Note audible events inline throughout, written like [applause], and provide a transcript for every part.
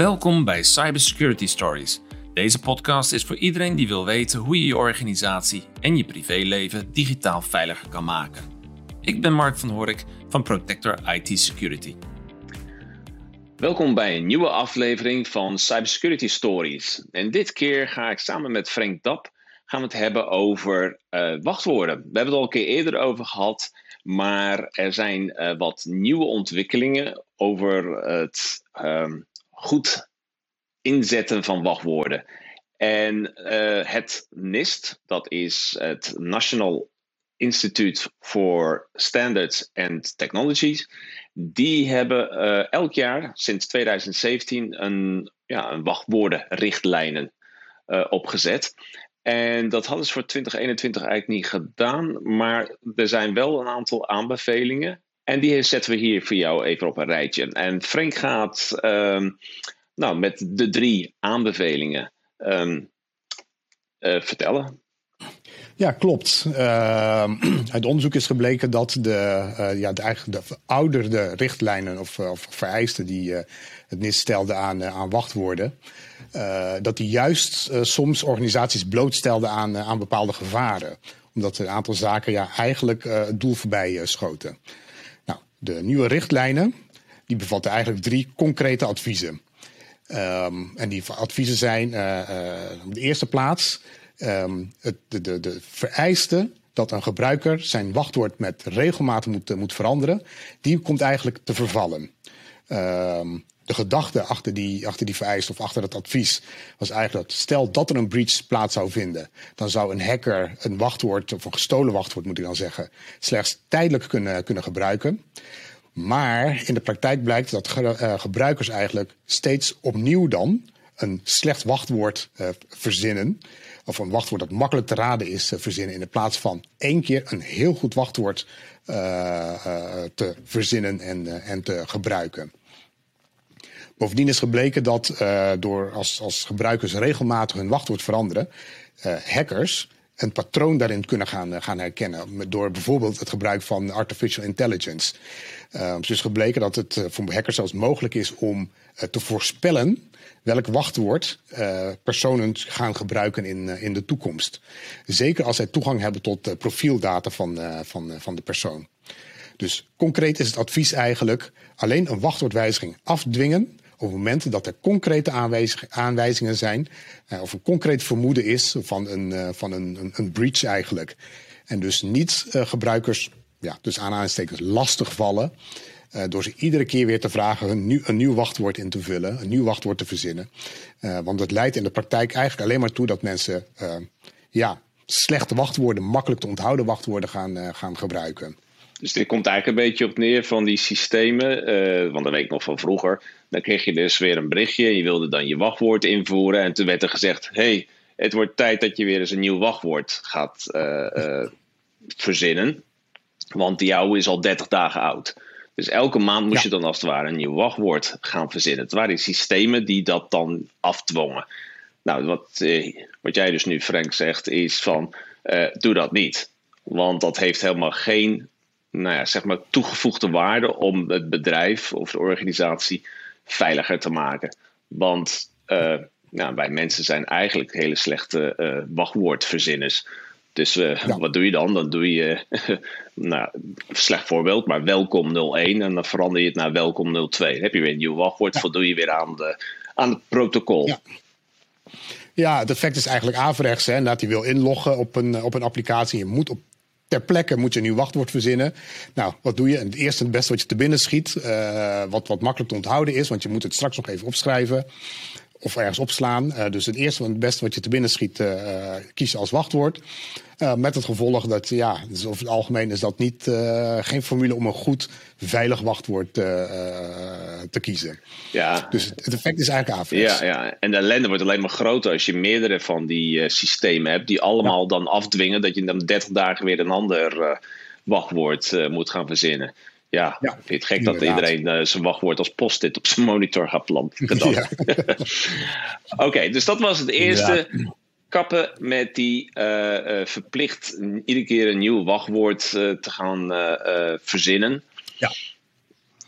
Welkom bij Cybersecurity Stories. Deze podcast is voor iedereen die wil weten hoe je je organisatie en je privéleven digitaal veiliger kan maken. Ik ben Mark van Horik van Protector IT Security. Welkom bij een nieuwe aflevering van Cybersecurity Stories. En dit keer ga ik samen met Frank Dap gaan we het hebben over uh, wachtwoorden. We hebben het al een keer eerder over gehad, maar er zijn uh, wat nieuwe ontwikkelingen over het um, goed inzetten van wachtwoorden. En uh, het NIST, dat is het National Institute for Standards and Technologies, die hebben uh, elk jaar sinds 2017 een, ja, een wachtwoordenrichtlijnen uh, opgezet. En dat hadden ze voor 2021 eigenlijk niet gedaan, maar er zijn wel een aantal aanbevelingen. En die zetten we hier voor jou even op een rijtje. En Frank gaat um, nou, met de drie aanbevelingen um, uh, vertellen. Ja, klopt. Uh, uit onderzoek is gebleken dat de, uh, ja, de, eigenlijk de verouderde richtlijnen of, of vereisten die het NIST stelde aan, aan wachtwoorden, dat die juist soms organisaties blootstelden aan, aan bepaalde gevaren. Omdat een aantal zaken ja, eigenlijk het doel voorbij schoten. De nieuwe richtlijnen die bevatten eigenlijk drie concrete adviezen. Um, en die adviezen zijn op de eerste plaats um, het, de, de, de vereiste dat een gebruiker zijn wachtwoord met regelmaat moet, moet veranderen, die komt eigenlijk te vervallen. Um, de gedachte achter die, achter die vereiste of achter het advies was eigenlijk dat stel dat er een breach plaats zou vinden, dan zou een hacker een wachtwoord, of een gestolen wachtwoord moet ik dan zeggen, slechts tijdelijk kunnen, kunnen gebruiken. Maar in de praktijk blijkt dat ge, uh, gebruikers eigenlijk steeds opnieuw dan een slecht wachtwoord uh, verzinnen of een wachtwoord dat makkelijk te raden is, verzinnen. In de plaats van één keer een heel goed wachtwoord te verzinnen en, en te gebruiken. Bovendien is gebleken dat door als, als gebruikers regelmatig hun wachtwoord veranderen, hackers een patroon daarin kunnen gaan, gaan herkennen. Door bijvoorbeeld het gebruik van artificial intelligence. Uh, dus is gebleken dat het voor hackers zelfs mogelijk is om te voorspellen welk wachtwoord personen gaan gebruiken in, in de toekomst. Zeker als zij toegang hebben tot profieldata van, van, van de persoon. Dus concreet is het advies eigenlijk alleen een wachtwoordwijziging afdwingen op het moment dat er concrete aanwijzingen zijn of een concreet vermoeden is van een, van een, een, breach eigenlijk. En dus niet gebruikers, ja, dus aanhalingstekens lastig vallen door ze iedere keer weer te vragen een nieuw, wachtwoord in te vullen, een nieuw wachtwoord te verzinnen. Want het leidt in de praktijk eigenlijk alleen maar toe dat mensen ja, slechte wachtwoorden, makkelijk te onthouden wachtwoorden gaan, gaan gebruiken. Dus dit komt eigenlijk een beetje op neer van die systemen. Want dat weet ik nog van vroeger. Dan kreeg je dus weer een berichtje. Je wilde dan je wachtwoord invoeren. En toen werd er gezegd: hey, het wordt tijd dat je weer eens een nieuw wachtwoord gaat uh, uh, verzinnen. Want die oude is al 30 dagen oud. Dus elke maand moest ja. je dan als het ware een nieuw wachtwoord gaan verzinnen. Het waren systemen die dat dan afdwongen. Nou, wat, eh, wat jij dus nu, Frank, zegt, is van uh, doe dat niet. Want dat heeft helemaal geen nou ja, zeg maar toegevoegde waarde om het bedrijf of de organisatie veiliger te maken. Want uh, nou, wij mensen zijn eigenlijk hele slechte uh, wachtwoordverzinners. Dus uh, ja. wat doe je dan? Dan doe je, [laughs] nou, slecht voorbeeld, maar welkom 01 en dan verander je het naar welkom 02. Dan heb je weer een nieuw wachtwoord, ja. voldoe je weer aan, de, aan het protocol. Ja. ja, het effect is eigenlijk averechts. Hè, dat je wil inloggen op een, op een applicatie. Je moet op ter plekke moet je nieuw wachtwoord verzinnen. Nou, wat doe je? Het eerste en het beste wat je te binnen schiet, uh, wat, wat makkelijk te onthouden is, want je moet het straks nog even opschrijven of ergens opslaan. Uh, dus het eerste en het beste wat je te binnen schiet, uh, kies als wachtwoord. Met het gevolg dat, ja, dus over het algemeen is dat niet, geen formule om een goed, veilig wachtwoord te kiezen. Ja. Dus het, het effect is eigenlijk averechts. Ja, ja, en de ellende wordt alleen maar groter als je meerdere van die systemen hebt, die allemaal ja. dan afdwingen dat je dan 30 dagen weer een ander wachtwoord moet gaan verzinnen. Ja, ja vind je het gek inderdaad. dat iedereen uh, zijn wachtwoord als post-it op zijn monitor gaat planten? [laughs] Ja. [laughs] Oké, okay, dus dat was het eerste. Ja. Kappen met die uh, uh, verplicht iedere keer een nieuw wachtwoord te gaan verzinnen. Ja.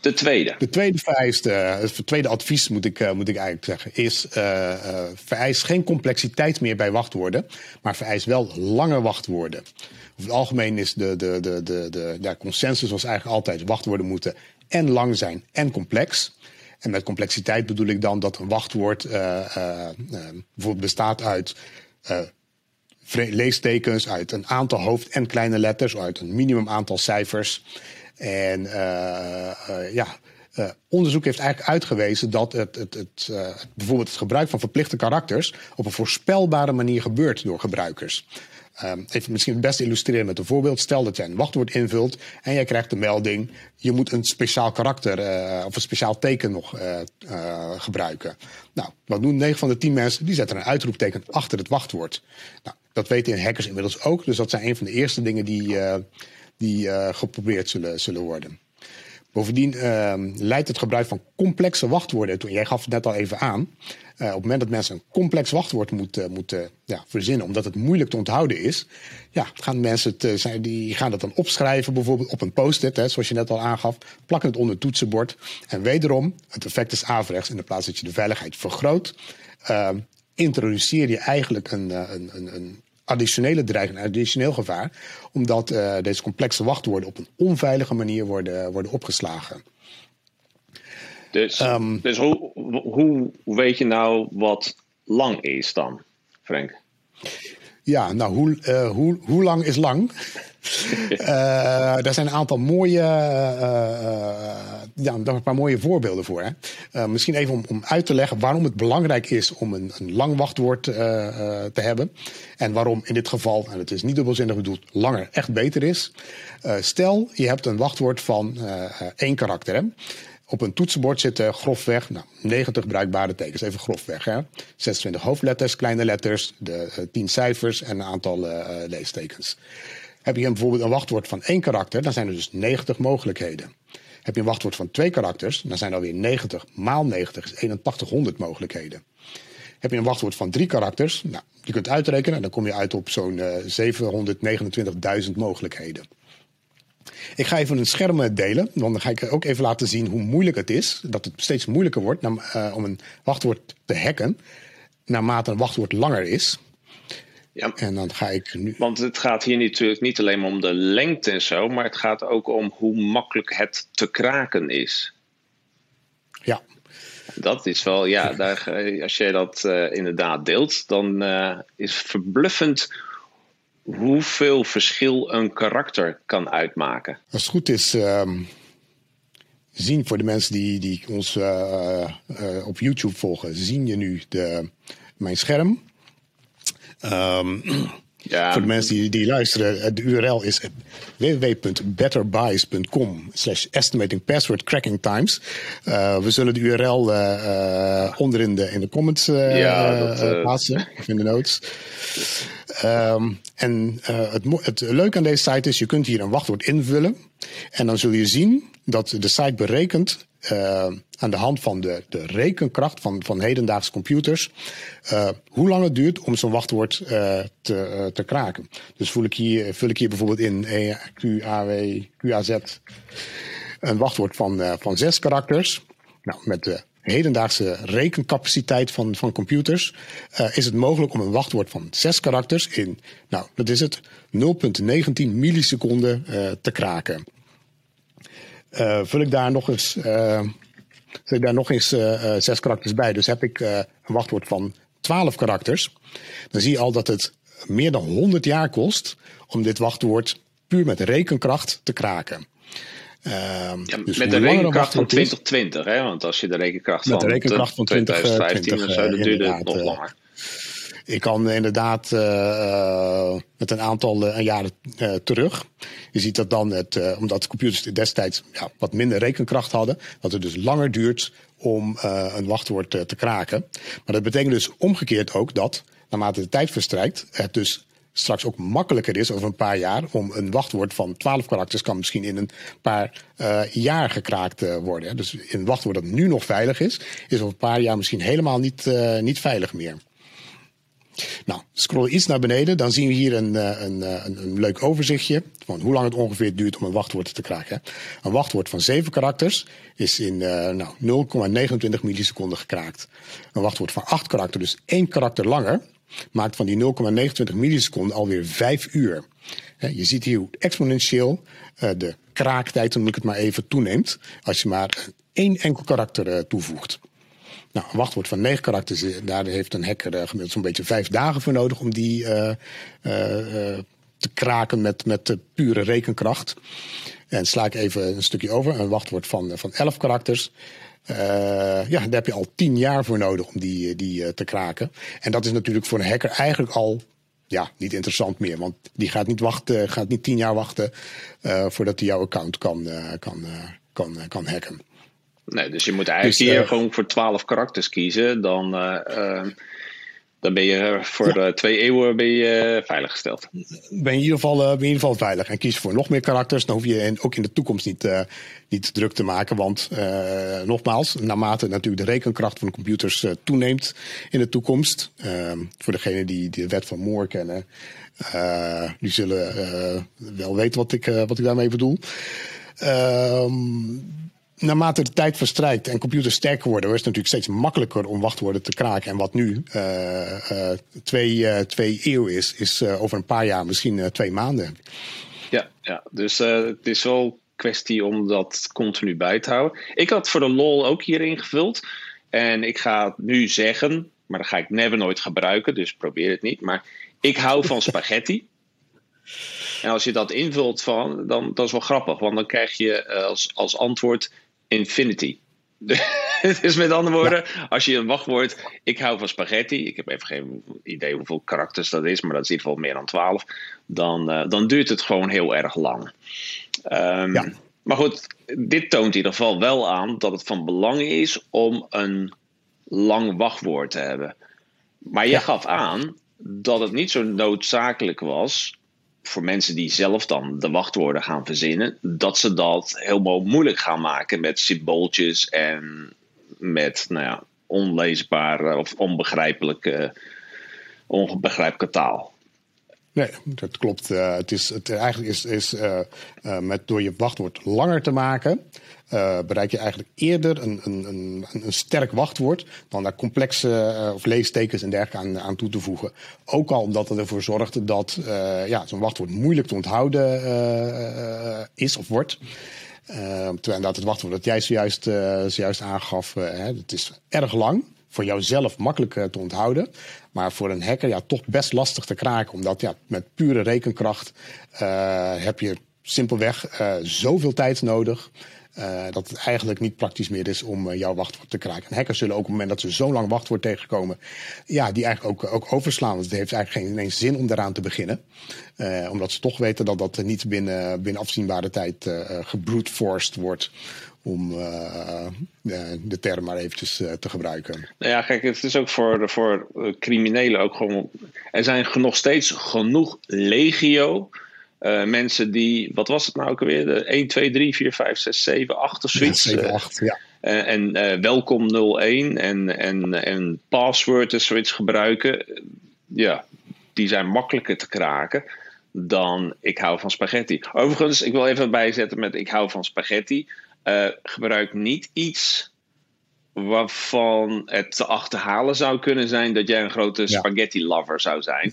De tweede. De tweede vereiste, het tweede advies moet ik, moet ik eigenlijk zeggen, is uh, uh, vereis geen complexiteit meer bij wachtwoorden, maar vereis wel lange wachtwoorden. Over het algemeen is de, de, de, de, de, consensus was eigenlijk altijd wachtwoorden moeten en lang zijn en complex. En met complexiteit bedoel ik dan dat een wachtwoord bijvoorbeeld bestaat uit leestekens, uit een aantal hoofd- en kleine letters, uit een minimum aantal cijfers. En ja, uh, onderzoek heeft eigenlijk uitgewezen dat het, het, het bijvoorbeeld het gebruik van verplichte karakters op een voorspelbare manier gebeurt door gebruikers. Um, even misschien het beste illustreren met een voorbeeld. Stel dat jij een wachtwoord invult en jij krijgt de melding: je moet een speciaal karakter of een speciaal teken nog gebruiken. Nou, wat doen 9 van de 10 mensen? Die zetten een uitroepteken achter het wachtwoord. Nou, dat weten hackers inmiddels ook. Dus dat zijn een van de eerste dingen die, die geprobeerd zullen, zullen worden. Bovendien uh, leidt het gebruik van complexe wachtwoorden, jij gaf het net al even aan, uh, op het moment dat mensen een complex wachtwoord moeten, moeten ja, verzinnen, omdat het moeilijk te onthouden is, ja, gaan mensen zijn, die gaan dat dan opschrijven, bijvoorbeeld op een post-it, hè, zoals je net al aangaf, plakken het onder het toetsenbord. En wederom, het effect is averechts, in de plaats dat je de veiligheid vergroot, uh, introduceer je eigenlijk een, een, een, een additionele dreiging, een additioneel gevaar, omdat uh, deze complexe wachtwoorden op een onveilige manier worden, worden opgeslagen. Dus, um, dus hoe, hoe weet je nou wat lang is dan, Frank? Ja, nou, hoe, uh, hoe, hoe lang is lang? Uh, [laughs] daar zijn een aantal mooie, uh, ja, een paar mooie voorbeelden voor. Hè? misschien even om, om uit te leggen waarom het belangrijk is om een, een lang wachtwoord te hebben. En waarom in dit geval, en het is niet dubbelzinnig bedoeld, langer echt beter is. stel, je hebt een wachtwoord van één karakter. Hè? Op een toetsenbord zitten grofweg nou, 90 bruikbare tekens, even grofweg. Hè? 26 hoofdletters, kleine letters, de uh, 10 cijfers en een aantal leestekens. Heb je bijvoorbeeld een wachtwoord van één karakter, dan zijn er dus 90 mogelijkheden. Heb je een wachtwoord van twee karakters, dan zijn er alweer 90 maal 90 is 8100 mogelijkheden. Heb je een wachtwoord van drie karakters, nou, je kunt uitrekenen, dan kom je uit op zo'n uh, 729.000 mogelijkheden. Ik ga even een scherm delen, want dan ga ik ook even laten zien hoe moeilijk het is. Dat het steeds moeilijker wordt uh, om een wachtwoord te hacken, naarmate een wachtwoord langer is. Ja, en dan ga ik nu. Want het gaat hier natuurlijk niet alleen om de lengte en zo, maar het gaat ook om hoe makkelijk het te kraken is. Ja. Dat is wel, ja, daar, als jij dat uh, inderdaad deelt, dan uh, is verbluffend hoeveel verschil een karakter kan uitmaken. Als het goed is, uh, zien voor de mensen die, die ons uh, op YouTube volgen, zien je nu de, mijn scherm. Um, ja. Voor de mensen die, die luisteren, de URL is www.betterbuys.com slash estimating password cracking times. Uh, we zullen de URL uh, uh, onder in de, in de comments ja, dat, plaatsen, of in de notes. Um, en het, het leuke aan deze site is, je kunt hier een wachtwoord invullen. En dan zul je zien dat de site berekent uh, aan de hand van de, de rekenkracht van, van hedendaagse computers, uh, hoe lang het duurt om zo'n wachtwoord uh, te, te kraken. Dus vul ik hier, vul ik hier bijvoorbeeld in e, Q, A, W, Q, A, Z een wachtwoord van, van zes karakters. Nou, met de hedendaagse rekencapaciteit van, van computers is het mogelijk om een wachtwoord van zes karakters in, nou, dat is het, 0,19 milliseconden te kraken. Uh, vul ik daar nog eens, vul ik daar nog eens zes karakters bij, dus heb ik een wachtwoord van 12 karakters, dan zie je al dat het meer dan 100 jaar kost om dit wachtwoord puur met rekenkracht te kraken. Uh, ja, dus met de rekenkracht van 2020, hè? want als je de rekenkracht van, de rekenkracht van 2015 20, of zo, dan duurde het nog langer. Ik kan inderdaad uh, met een aantal uh, jaren terug. Je ziet dat dan, het, omdat computers destijds ja, wat minder rekenkracht hadden, dat het dus langer duurt om een wachtwoord te kraken. Maar dat betekent dus omgekeerd ook dat, naarmate de tijd verstrijkt, het dus straks ook makkelijker is over een paar jaar om een wachtwoord van 12 karakters kan misschien in een paar jaar gekraakt worden. Dus een wachtwoord dat nu nog veilig is, is over een paar jaar misschien helemaal niet, niet veilig meer. Nou, scrollen iets naar beneden, dan zien we hier een, een, een, een, leuk overzichtje van hoe lang het ongeveer duurt om een wachtwoord te kraken. Een wachtwoord van 7 karakters is in uh, nou, 0,29 milliseconden gekraakt. Een wachtwoord van 8 karakters, dus één karakter langer, maakt van die 0,29 milliseconden alweer 5 uur. Je ziet hier hoe exponentieel de kraaktijd, noem ik het maar even, toeneemt als je maar één enkel karakter toevoegt. Nou, een wachtwoord van negen karakters, daar heeft een hacker uh, gemiddeld zo'n beetje vijf dagen voor nodig om die te kraken met, met pure rekenkracht. En sla ik even een stukje over. Een wachtwoord van, van 11 karakters. Ja, daar heb je al tien jaar voor nodig om die, die te kraken. En dat is natuurlijk voor een hacker eigenlijk al ja, niet interessant meer. Want die gaat niet, wachten, gaat niet tien jaar wachten voordat hij jouw account kan, kan, kan, kan hacken. Nee, dus je moet eigenlijk dus, hier gewoon voor 12 karakters kiezen. Dan dan ben je voor ja. twee eeuwen ben je veiliggesteld. Ben je, in ieder geval, ben je in ieder geval veilig. En kies voor nog meer karakters. Dan hoef je in, ook in de toekomst niet, uh, niet druk te maken. Want uh, nogmaals, naarmate natuurlijk de rekenkracht van de computers uh, toeneemt in de toekomst. Ehm, voor degenen die, die de wet van Moore kennen. die zullen wel weten wat ik, wat ik daarmee bedoel. Ehm, naarmate de tijd verstrijkt en computers sterker worden, wordt het natuurlijk steeds makkelijker om wachtwoorden te kraken. En wat nu uh, uh, twee, uh, twee eeuw is, is over een paar jaar misschien twee maanden. Ja, ja. dus het is wel kwestie om dat continu bij te houden. Ik had voor de lol ook hier ingevuld. En ik ga het nu zeggen, maar dat ga ik never nooit gebruiken, dus probeer het niet. Maar ik hou van [laughs] spaghetti. En als je dat invult van, dan dat is wel grappig, want dan krijg je als, als antwoord infinity. [laughs] dus met andere woorden, als je een wachtwoord, ik hou van spaghetti, ik heb even geen idee hoeveel karakters dat is, maar dat is in ieder geval meer dan 12, dan, uh, dan duurt het gewoon heel erg lang. Um, ja. Maar goed, dit toont in ieder geval wel aan dat het van belang is om een lang wachtwoord te hebben. Maar je ja. gaf aan dat het niet zo noodzakelijk was voor mensen die zelf dan de wachtwoorden gaan verzinnen, dat ze dat helemaal moeilijk gaan maken met symbooltjes en met nou ja, onleesbare of onbegrijpelijke, onbegrijpelijke taal. Nee, dat klopt. Uh, het is, het, eigenlijk is, is uh, uh, met door je wachtwoord langer te maken, bereik je eigenlijk eerder een, een, een, een sterk wachtwoord dan daar complexe of leestekens en dergelijke aan, aan toe te voegen. Ook al omdat het ervoor zorgt dat ja, zo'n wachtwoord moeilijk te onthouden is of wordt. terwijl dat het wachtwoord dat jij zojuist, zojuist aangaf, hè, het is erg lang. Voor jouzelf makkelijk te onthouden. Maar voor een hacker ja, toch best lastig te kraken. Omdat ja, met pure rekenkracht heb je simpelweg zoveel tijd nodig. Uh, dat het eigenlijk niet praktisch meer is om uh, jouw wachtwoord te kraken. En hackers zullen ook op het moment dat ze zo'n lang wachtwoord tegenkomen, ja, die eigenlijk ook, ook overslaan. Want het heeft eigenlijk geen ineens zin om daaraan te beginnen. Uh, omdat ze toch weten dat dat niet binnen, binnen afzienbare tijd gebroedforced wordt. Om de term maar eventjes te gebruiken. Nou ja, kijk, het is ook voor, voor criminelen ook gewoon. Er zijn nog steeds genoeg legio uh, mensen die, wat was het nou ook alweer? De 1, 2, 3, 4, 5, 6, 7, 8 of zoiets. Ja, 7, 8, ja. Uh, en uh, welkom 01 en, en, en password en zoiets gebruiken. Ja, die zijn makkelijker te kraken dan ik hou van spaghetti. Overigens, ik wil even bijzetten met ik hou van spaghetti. Gebruik niet iets waarvan het te achterhalen zou kunnen zijn dat jij een grote spaghetti lover zou zijn.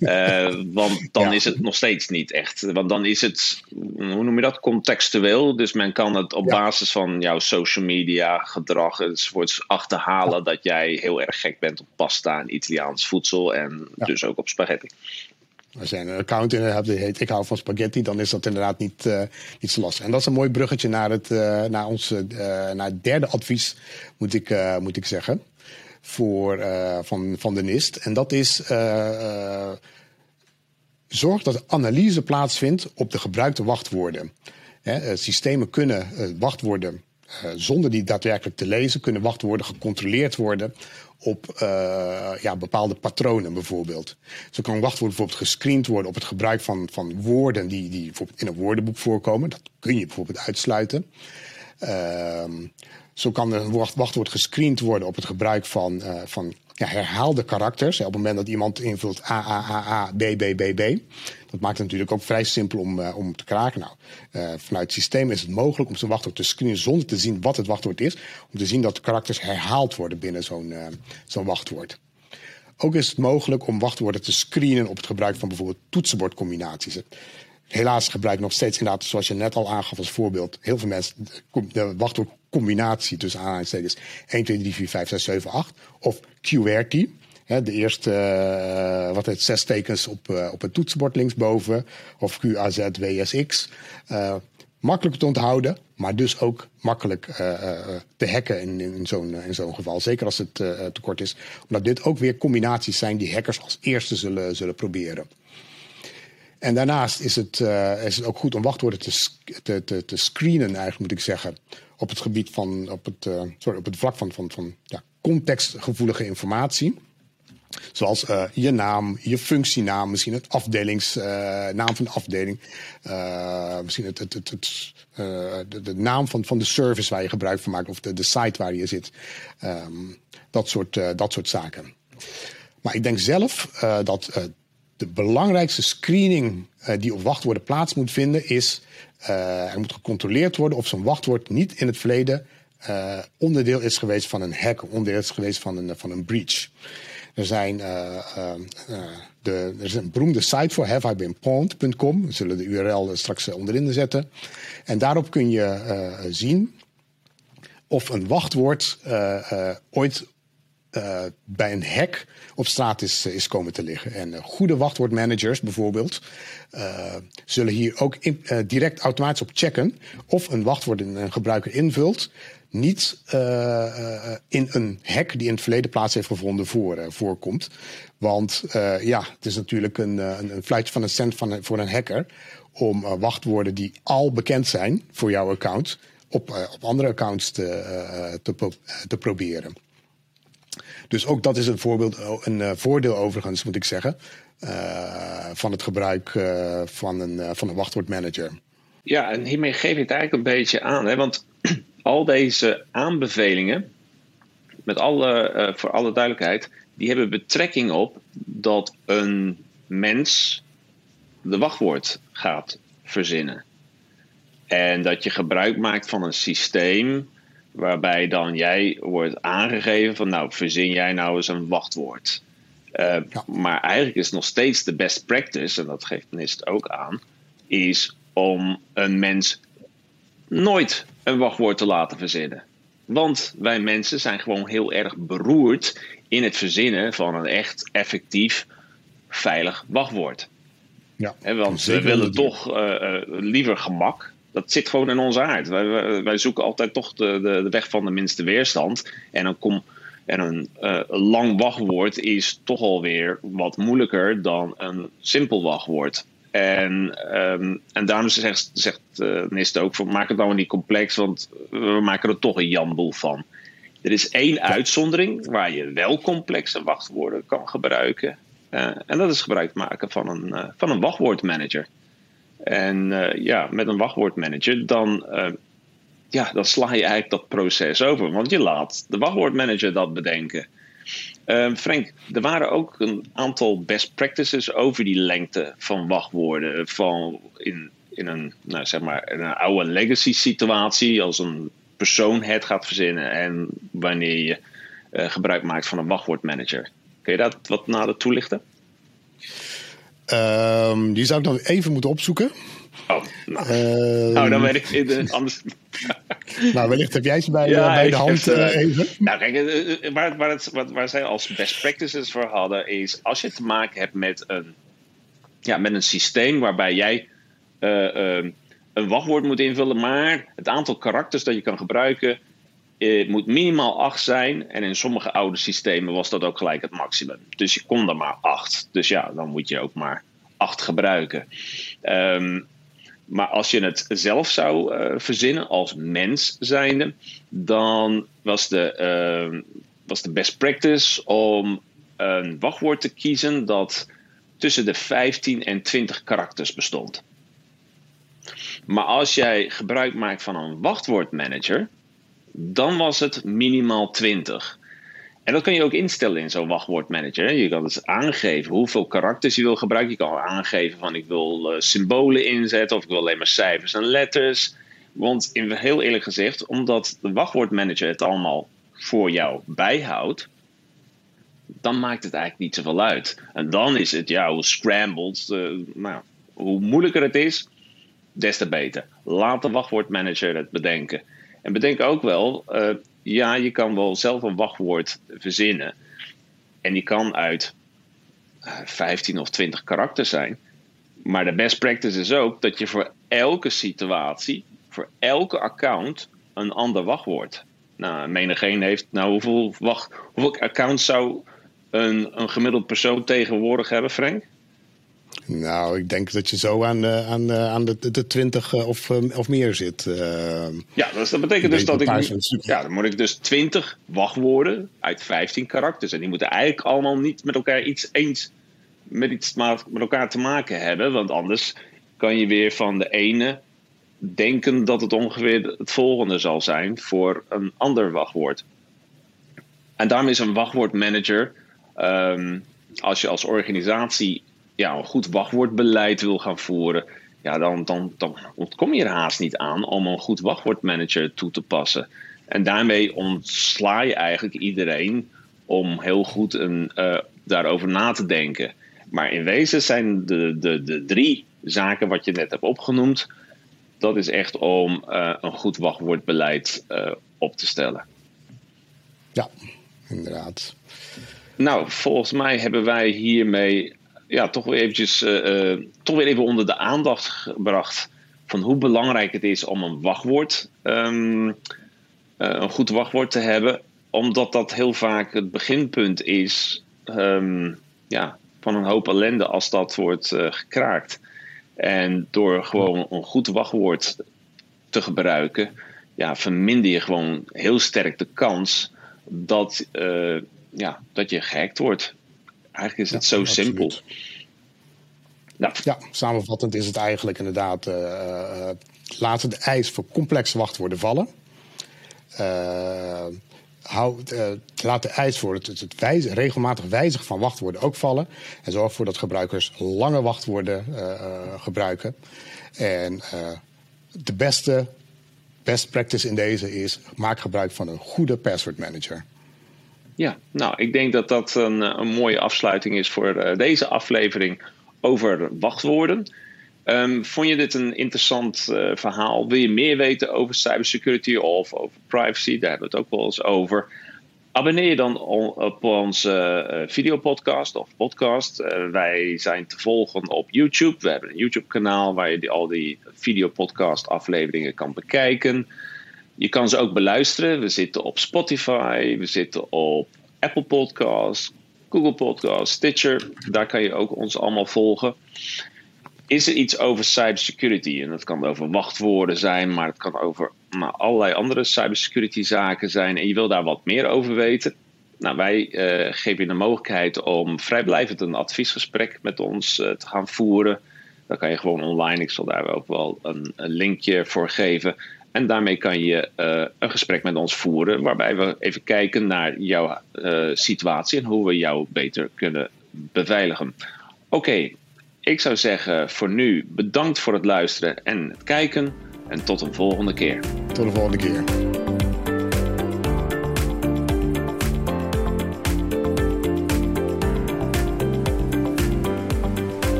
uh, [laughs] want dan is het nog steeds niet echt. Want dan is het, hoe noem je dat, contextueel. Dus men kan het op basis van jouw social media gedrag enzovoorts achterhalen dat jij heel erg gek bent op pasta en Italiaans voedsel en dus ook op spaghetti. Als je een account in hebt die heet ik hou van spaghetti, dan is dat inderdaad niet, uh, zo lastig. En dat is een mooi bruggetje naar het, uh, naar ons, uh, naar derde advies, moet ik, moet ik zeggen, voor, van, van de NIST. En dat is zorg dat analyse plaatsvindt op de gebruikte wachtwoorden. Hè, systemen kunnen wachtwoorden zonder die daadwerkelijk te lezen, kunnen wachtwoorden gecontroleerd worden op uh, ja, bepaalde patronen bijvoorbeeld. Zo kan wachtwoord bijvoorbeeld gescreend worden op het gebruik van, van woorden die, die bijvoorbeeld in een woordenboek voorkomen. Dat kun je bijvoorbeeld uitsluiten. Uh, zo kan een wachtwoord gescreend worden op het gebruik van, uh, van ja, herhaalde karakters. Op het moment dat iemand invult A, A, A, A, B, B, B, B. Dat maakt het natuurlijk ook vrij simpel om, uh, om te kraken. Nou, uh, vanuit het systeem is het mogelijk om zo'n wachtwoord te screenen zonder te zien wat het wachtwoord is. Om te zien dat de karakters herhaald worden binnen zo'n zo'n wachtwoord. Ook is het mogelijk om wachtwoorden te screenen op het gebruik van bijvoorbeeld toetsenbordcombinaties. Helaas gebruiken nog steeds inderdaad, zoals je net al aangaf als voorbeeld, heel veel mensen de wachtwoordcombinatie tussen aanhalingstekens 1, 2, 3, 4, 5, 6, 7, 8 of QWERTY. De eerste, uh, wat het zes tekens op, uh, op het toetsenbord linksboven. Of QAZ, WSX. Uh, makkelijk te onthouden, maar dus ook makkelijk te hacken in, in, zo'n zo'n geval. Zeker als het te kort is. Omdat dit ook weer combinaties zijn die hackers als eerste zullen, zullen proberen. En daarnaast is het, is het ook goed om wachtwoorden te, te, te, te, screenen, eigenlijk moet ik zeggen. Op het gebied van, op het, sorry, op het vlak van, van, van ja, contextgevoelige informatie. Zoals uh, je naam, je functienaam, misschien het afdelingsnaam van de afdeling. misschien het, het, het, de, de, naam van, van de service waar je gebruik van maakt of de, de site waar je zit. Um, dat, soort, dat soort zaken. Maar ik denk zelf dat de belangrijkste screening die op wachtwoorden plaats moet vinden is... Er moet gecontroleerd worden of zo'n wachtwoord niet in het verleden onderdeel is geweest van een hack, onderdeel is geweest van een, van een breach. Er, zijn, de, er is een beroemde site voor haveibeenpawned.com. We zullen de URL straks onderin zetten. En daarop kun je zien of een wachtwoord ooit uh, bij een hack op straat is, is komen te liggen. En uh, goede wachtwoordmanagers bijvoorbeeld zullen hier ook direct automatisch op checken of een wachtwoord een gebruiker invult niet in een hack die in het verleden plaats heeft gevonden voor, voorkomt. Want ja, het is natuurlijk een, een, fluitje van een cent van, voor een hacker om wachtwoorden die al bekend zijn voor jouw account op, op andere accounts te, te proberen. Dus ook dat is een, voorbeeld, een uh, voordeel overigens, moet ik zeggen, uh, van het gebruik uh, van, een, van een wachtwoordmanager. Ja, en hiermee geef je het eigenlijk een beetje aan. Hè? Want [clears throat] al deze aanbevelingen, met alle, voor alle duidelijkheid, die hebben betrekking op dat een mens de wachtwoord gaat verzinnen. En dat je gebruik maakt van een systeem Waarbij dan jij wordt aangegeven van nou verzin jij nou eens een wachtwoord. Uh, Maar eigenlijk is nog steeds de best practice, en dat geeft NIST ook aan, is om een mens nooit een wachtwoord te laten verzinnen. Want wij mensen zijn gewoon heel erg beroerd in het verzinnen van een echt effectief veilig wachtwoord. Ja, want we willen toch uh, uh, liever gemak dat zit gewoon in onze aard. Wij, wij zoeken altijd toch de, de, de, weg van de minste weerstand. En, dan kom, en een uh, lang wachtwoord is toch alweer wat moeilijker dan een simpel wachtwoord. En, um, en daarom zegt, zegt uh, NIST ook: van, maak het nou niet complex, want we maken er toch een jamboel van. Er is één uitzondering waar je wel complexe wachtwoorden kan gebruiken. Uh, en dat is gebruik maken van een, van een wachtwoordmanager. En uh, ja, met een wachtwoordmanager, dan, uh, ja, dan sla je eigenlijk dat proces over. Want je laat de wachtwoordmanager dat bedenken. Uh, Frank, er waren ook een aantal best practices over die lengte van wachtwoorden. Van in, in, een, nou, zeg maar, een oude legacy situatie, als een persoon het gaat verzinnen. En wanneer je gebruik maakt van een wachtwoordmanager. Kun je dat wat nader toelichten? Um, die zou ik dan even moeten opzoeken. Oh, nou, uh, nou dan weet ik anders. [laughs] nou, wellicht heb jij ze bij, ja, bij de hand heb, uh, even. Nou, kijk, waar, waar, het, waar, waar zij als best practices voor hadden, is als je te maken hebt met een, ja, met een systeem waarbij jij ehm, een wachtwoord moet invullen, maar het aantal karakters dat je kan gebruiken het moet minimaal 8 zijn. En in sommige oude systemen was dat ook gelijk het maximum. Dus je kon er maar 8. Dus ja, dan moet je ook maar 8 gebruiken. Um, maar als je het zelf zou uh, verzinnen als mens zijnde, dan was de, uh, was de best practice om een wachtwoord te kiezen dat tussen de 15 en 20 karakters bestond. Maar als jij gebruik maakt van een wachtwoordmanager, dan was het minimaal 20. En dat kan je ook instellen in zo'n wachtwoordmanager. Je kan dus aangeven hoeveel karakters je wil gebruiken. Je kan aangeven van ik wil uh, symbolen inzetten of ik wil alleen maar cijfers en letters. Want in, heel eerlijk gezegd, omdat de wachtwoordmanager het allemaal voor jou bijhoudt, dan maakt het eigenlijk niet zoveel uit. En dan is het, ja, hoe scrambled, uh, nou, hoe moeilijker het is, des te beter. Laat de wachtwoordmanager het bedenken. En bedenk ook wel, uh, ja, je kan wel zelf een wachtwoord verzinnen. En die kan uit 15 eh, of 20 karakters zijn. Maar de best practice is ook dat je voor elke situatie, voor elke account, een ander wachtwoord. Nou, menigeen heeft, nou, hoeveel, wacht, hoeveel accounts zou een, een gemiddeld persoon tegenwoordig hebben, Frank? Nou, ik denk dat je zo aan, uh, aan, uh, aan de, de 20 uh, of, of meer zit. ja, dus dat betekent dus dat ik. Ja, dan moet ik dus 20 wachtwoorden uit 15 karakters. En die moeten eigenlijk allemaal niet met elkaar iets eens met iets met elkaar te maken hebben. Want anders kan je weer van de ene denken dat het ongeveer het volgende zal zijn voor een ander wachtwoord. En daarom is een wachtwoordmanager. Um, als je als organisatie ja, een goed wachtwoordbeleid wil gaan voeren, ja, dan, dan, dan ontkom je er haast niet aan om een goed wachtwoordmanager toe te passen. En daarmee ontsla je eigenlijk iedereen om heel goed een, uh, daarover na te denken. Maar in wezen zijn de, de, de drie zaken wat je net hebt opgenoemd, dat is echt om uh, een goed wachtwoordbeleid uh, op te stellen. Ja, inderdaad. Nou, volgens mij hebben wij hiermee ja, toch weer eventjes uh, toch weer even onder de aandacht gebracht van hoe belangrijk het is om een wachtwoord, um, uh, een goed wachtwoord te hebben, omdat dat heel vaak het beginpunt is um, ja, van een hoop ellende als dat wordt gekraakt. En door gewoon een goed wachtwoord te gebruiken, ja, verminder je gewoon heel sterk de kans dat, ja, dat je gehackt wordt. Eigenlijk is het zo simpel. Nou. Ja, samenvattend is het eigenlijk inderdaad uh, laten de eis voor complexe wachtwoorden vallen. Uh, hou, uh, laat de eis voor het, regelmatig wijzigen van wachtwoorden ook vallen. En zorg ervoor dat gebruikers lange wachtwoorden gebruiken. En de beste best practice in deze is: maak gebruik van een goede password manager. Ja, nou, ik denk dat dat een, een mooie afsluiting is voor uh, deze aflevering over wachtwoorden. Um, vond je dit een interessant uh, verhaal? Wil je meer weten over cybersecurity of over privacy? Daar hebben we het ook wel eens over. Abonneer je dan op onze videopodcast of podcast. Wij zijn te volgen op YouTube. We hebben een YouTube-kanaal waar je al die videopodcast-afleveringen kan bekijken. Je kan ze ook beluisteren. We zitten op Spotify, we zitten op Apple Podcasts, Google Podcasts, Stitcher. Daar kan je ook ons allemaal volgen. Is er iets over cybersecurity? En dat kan over wachtwoorden zijn, maar het kan over nou, allerlei andere cybersecurity zaken zijn. En je wil daar wat meer over weten. Nou, wij uh, geven je de mogelijkheid om vrijblijvend een adviesgesprek met ons uh, te gaan voeren. Dat kan je gewoon online. Ik zal daar ook wel een, een linkje voor geven. En daarmee kan je uh, een gesprek met ons voeren, waarbij we even kijken naar jouw uh, situatie en hoe we jou beter kunnen beveiligen. Oké, ik zou zeggen voor nu bedankt voor het luisteren en het kijken. En tot een volgende keer. Tot de volgende keer.